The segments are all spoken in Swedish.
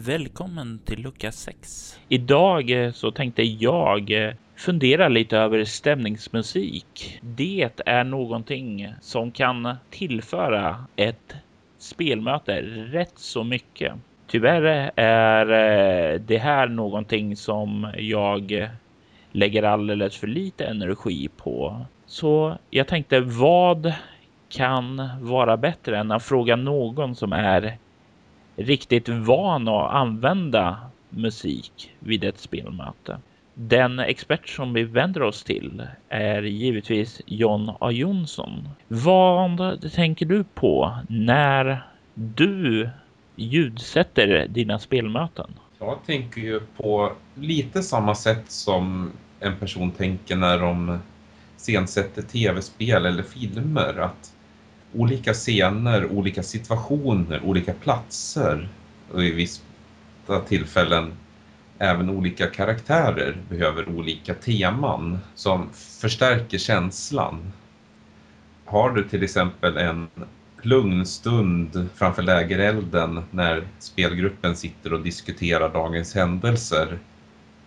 Välkommen till lucka 6. Idag eh, så tänkte jag eh, fundera lite över stämningsmusik. Det är någonting som kan tillföra ett spelmöte rätt så mycket. Tyvärr eh, är det här någonting som jag lägger alldeles för lite energi på. Så jag tänkte vad kan vara bättre än att fråga någon som är riktigt van att använda musik vid ett spelmöte. Den expert som vi vänder oss till är givetvis John A Jonsson. Vad tänker du på när du ljudsätter dina spelmöten? Jag tänker ju på lite samma sätt som en person tänker när de scensätter tv-spel eller filmer. Att olika scener, olika situationer, olika platser och i vissa tillfällen även olika karaktärer behöver olika teman som förstärker känslan. Har du till exempel en lugn stund framför lägerelden när spelgruppen sitter och diskuterar dagens händelser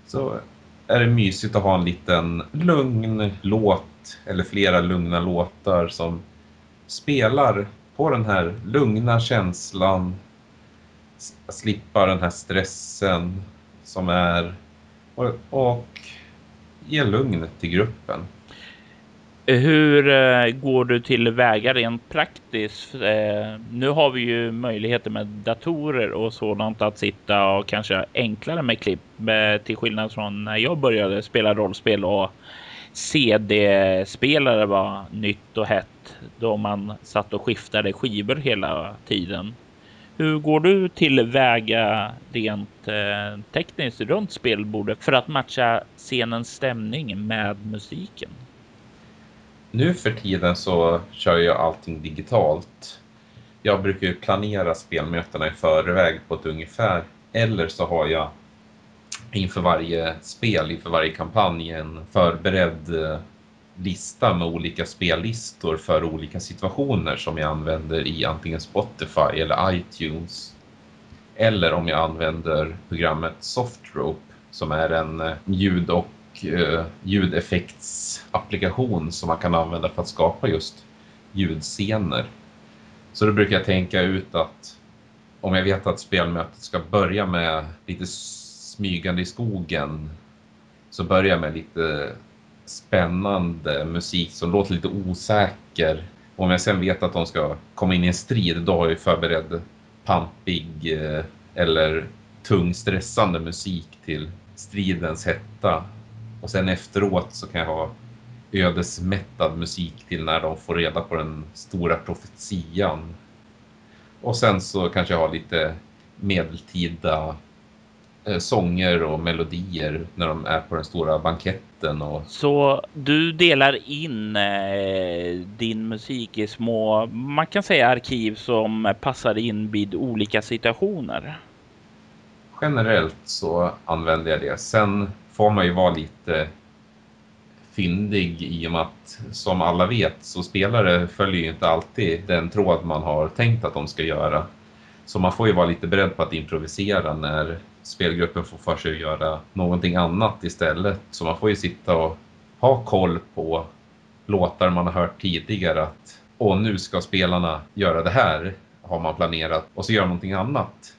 så är det mysigt att ha en liten lugn låt eller flera lugna låtar som spelar på den här lugna känslan, slippa den här stressen som är och, och ge lugn till gruppen. Eh, hur eh, går du till väga rent praktiskt? Eh, nu har vi ju möjligheter med datorer och sådant att sitta och kanske enklare med klipp till skillnad från när jag började spela rollspel och CD-spelare var nytt och hett då man satt och skiftade skivor hela tiden. Hur går du tillväga rent eh, tekniskt runt spelbordet för att matcha scenens stämning med musiken? Nu för tiden så kör jag allting digitalt. Jag brukar planera spelmötena i förväg på ett ungefär. Eller så har jag inför varje spel, inför varje kampanj en förberedd eh, lista med olika spellistor för olika situationer som jag använder i antingen Spotify eller iTunes. Eller om jag använder programmet Softrope som är en eh, ljud och eh, ljudeffektsapplikation som man kan använda för att skapa just ljudscener. Så då brukar jag tänka ut att om jag vet att spelmötet ska börja med lite smygande i skogen så börjar jag med lite spännande musik som låter lite osäker. Och om jag sen vet att de ska komma in i en strid, då har jag förberedd pampig eh, eller tung stressande musik till stridens hetta. Och sen efteråt så kan jag ha ödesmättad musik till när de får reda på den stora profetian. Och sen så kanske jag har lite medeltida sånger och melodier när de är på den stora banketten. Och... Så du delar in eh, din musik i små, man kan säga arkiv som passar in vid olika situationer? Generellt så använder jag det. Sen får man ju vara lite fyndig i och med att som alla vet så spelare följer ju inte alltid den tråd man har tänkt att de ska göra. Så man får ju vara lite beredd på att improvisera när spelgruppen får för sig att göra någonting annat istället. Så man får ju sitta och ha koll på låtar man har hört tidigare att och nu ska spelarna göra det här har man planerat och så gör någonting annat.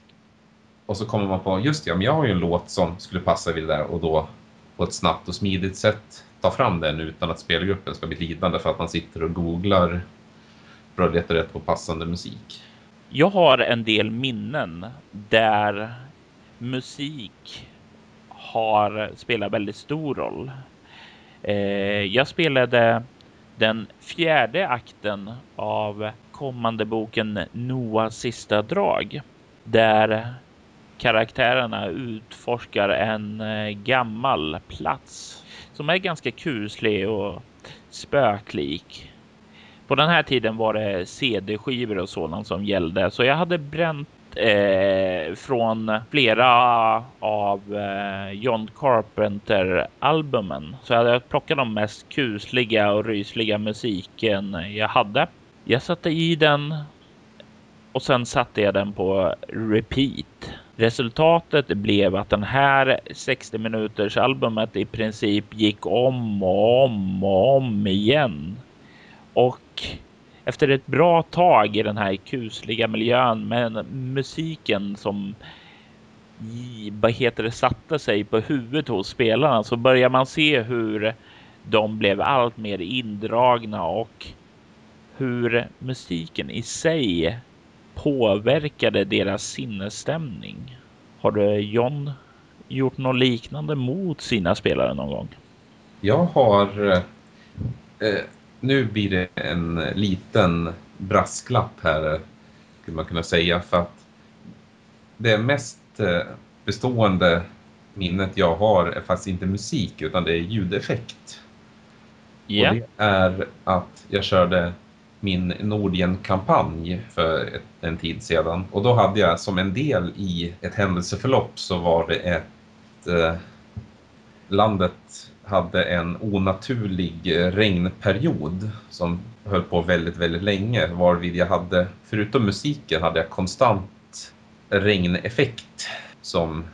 Och så kommer man på, just ja, men jag har ju en låt som skulle passa vid det där och då på ett snabbt och smidigt sätt ta fram den utan att spelgruppen ska bli lidande för att man sitter och googlar för att leta rätt på passande musik. Jag har en del minnen där musik har spelat väldigt stor roll. Eh, jag spelade den fjärde akten av kommande boken Noahs sista drag där karaktärerna utforskar en eh, gammal plats som är ganska kuslig och spöklik. På den här tiden var det CD-skivor och sådant som gällde, så jag hade bränt eh, från flera av eh, John Carpenter albumen. Så jag hade plockat de mest kusliga och rysliga musiken jag hade. Jag satte i den och sen satte jag den på repeat Resultatet blev att den här 60 minuters albumet i princip gick om och om och om igen. Och efter ett bra tag i den här kusliga miljön med musiken som vad heter det, satte sig på huvudet hos spelarna så börjar man se hur de blev allt mer indragna och hur musiken i sig påverkade deras sinnesstämning. Har du John gjort något liknande mot sina spelare någon gång? Jag har... Eh, nu blir det en liten brasklapp här, skulle man kunna säga, för att det mest eh, bestående minnet jag har är faktiskt inte musik utan det är ljudeffekt. Yeah. Och det är att jag körde min Nordgen-kampanj för en tid sedan. Och då hade jag som en del i ett händelseförlopp så var det ett... Eh, landet hade en onaturlig eh, regnperiod som höll på väldigt, väldigt länge. Varvid jag hade, förutom musiken, hade jag konstant regneffekt som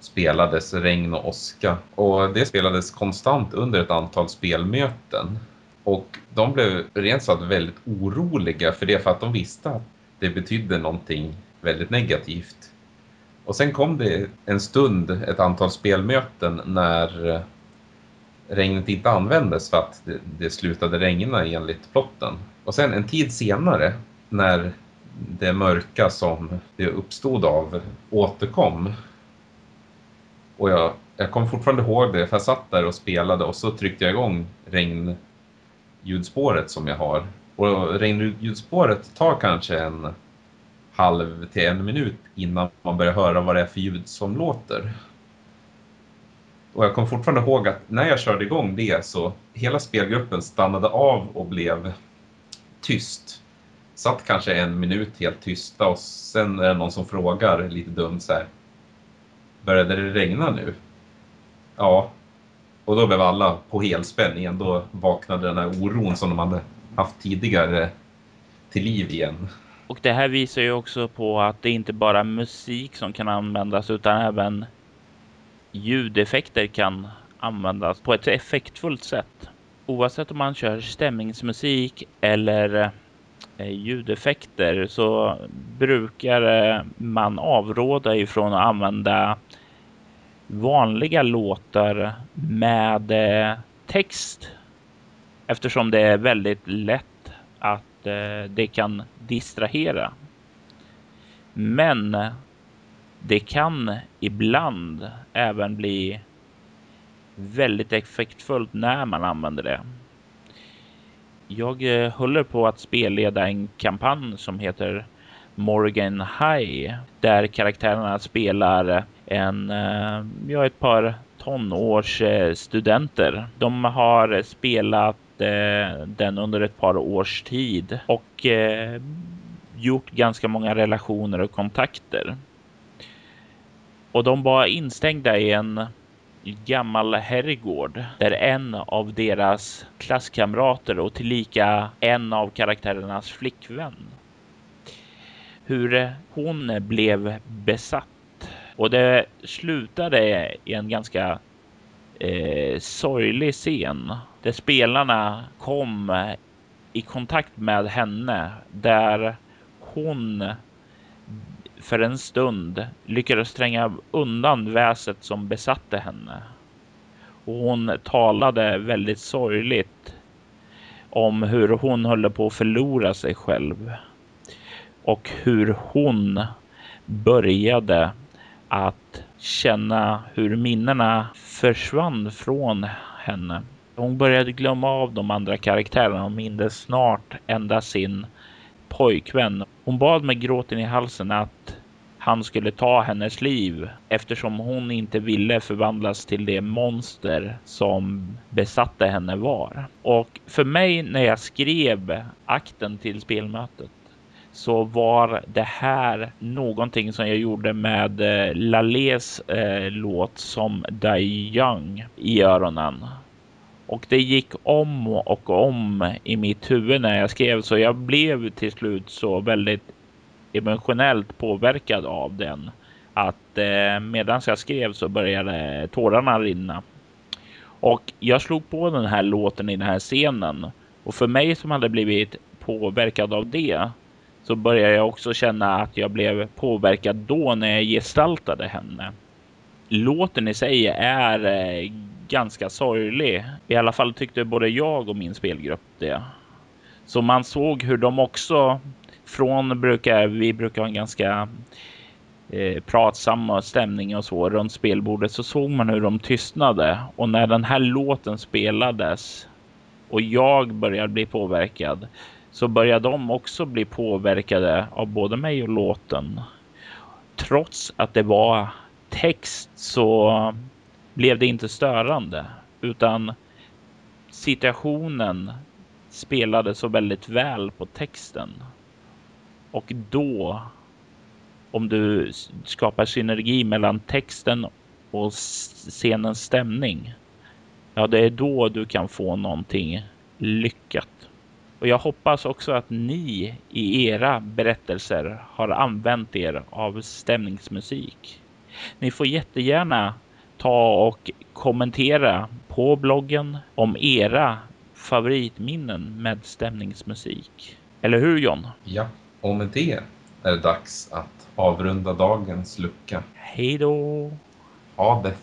spelades regn och åska. Och det spelades konstant under ett antal spelmöten. Och de blev rent sagt väldigt oroliga för det för att de visste att det betydde någonting väldigt negativt. Och sen kom det en stund, ett antal spelmöten när eh, regnet inte användes för att det, det slutade regna enligt plotten. Och sen en tid senare när det mörka som det uppstod av återkom och jag, jag kommer fortfarande ihåg det, för jag satt där och spelade och så tryckte jag igång regnljudspåret som jag har. Och regnljudspåret tar kanske en halv till en minut innan man börjar höra vad det är för ljud som låter. Och jag kommer fortfarande ihåg att när jag körde igång det så hela spelgruppen stannade av och blev tyst. Satt kanske en minut helt tysta och sen är det någon som frågar lite dumt så här. Började det regna nu? Ja. Och då blev alla på helspänn igen. Då vaknade den här oron som de hade haft tidigare till liv igen. Och det här visar ju också på att det inte bara är musik som kan användas utan även ljudeffekter kan användas på ett effektfullt sätt. Oavsett om man kör stämningsmusik eller eh, ljudeffekter så brukar eh, man avråda ifrån att använda vanliga låtar med eh, text eftersom det är väldigt lätt att det kan distrahera. Men det kan ibland även bli väldigt effektfullt när man använder det. Jag eh, håller på att spelleda en kampanj som heter Morgan High där karaktärerna spelar en, eh, ja, ett par tonårsstudenter. Eh, De har spelat den under ett par års tid och gjort ganska många relationer och kontakter. Och de var instängda i en gammal herrgård där en av deras klasskamrater och tillika en av karaktärernas flickvän. Hur hon blev besatt. Och det slutade i en ganska eh, sorglig scen där spelarna kom i kontakt med henne där hon för en stund lyckades tränga undan väset som besatte henne. Och hon talade väldigt sorgligt om hur hon höll på att förlora sig själv. Och hur hon började att känna hur minnena försvann från henne. Hon började glömma av de andra karaktärerna och mindes snart ända sin pojkvän. Hon bad med gråten i halsen att han skulle ta hennes liv eftersom hon inte ville förvandlas till det monster som besatte henne var. Och för mig när jag skrev akten till spelmötet så var det här någonting som jag gjorde med eh, Lalés eh, låt som Die Young i öronen. Och det gick om och om i mitt huvud när jag skrev så jag blev till slut så väldigt emotionellt påverkad av den att eh, medan jag skrev så började tårarna rinna. Och jag slog på den här låten i den här scenen. Och för mig som hade blivit påverkad av det så började jag också känna att jag blev påverkad då när jag gestaltade henne. Låten i sig är eh, ganska sorglig. I alla fall tyckte både jag och min spelgrupp det. Så man såg hur de också från brukar vi brukar ha en ganska eh, pratsam stämning och så runt spelbordet så såg man hur de tystnade och när den här låten spelades och jag började bli påverkad så började de också bli påverkade av både mig och låten. Trots att det var text så blev det inte störande utan situationen spelade så väldigt väl på texten. Och då, om du skapar synergi mellan texten och scenens stämning, ja, det är då du kan få någonting lyckat. Och jag hoppas också att ni i era berättelser har använt er av stämningsmusik. Ni får jättegärna ta och kommentera på bloggen om era favoritminnen med stämningsmusik. Eller hur John? Ja, och med det är det dags att avrunda dagens lucka. Hej då! Ha det